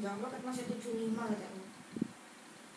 Jangan lo ket Mas itu cuma lah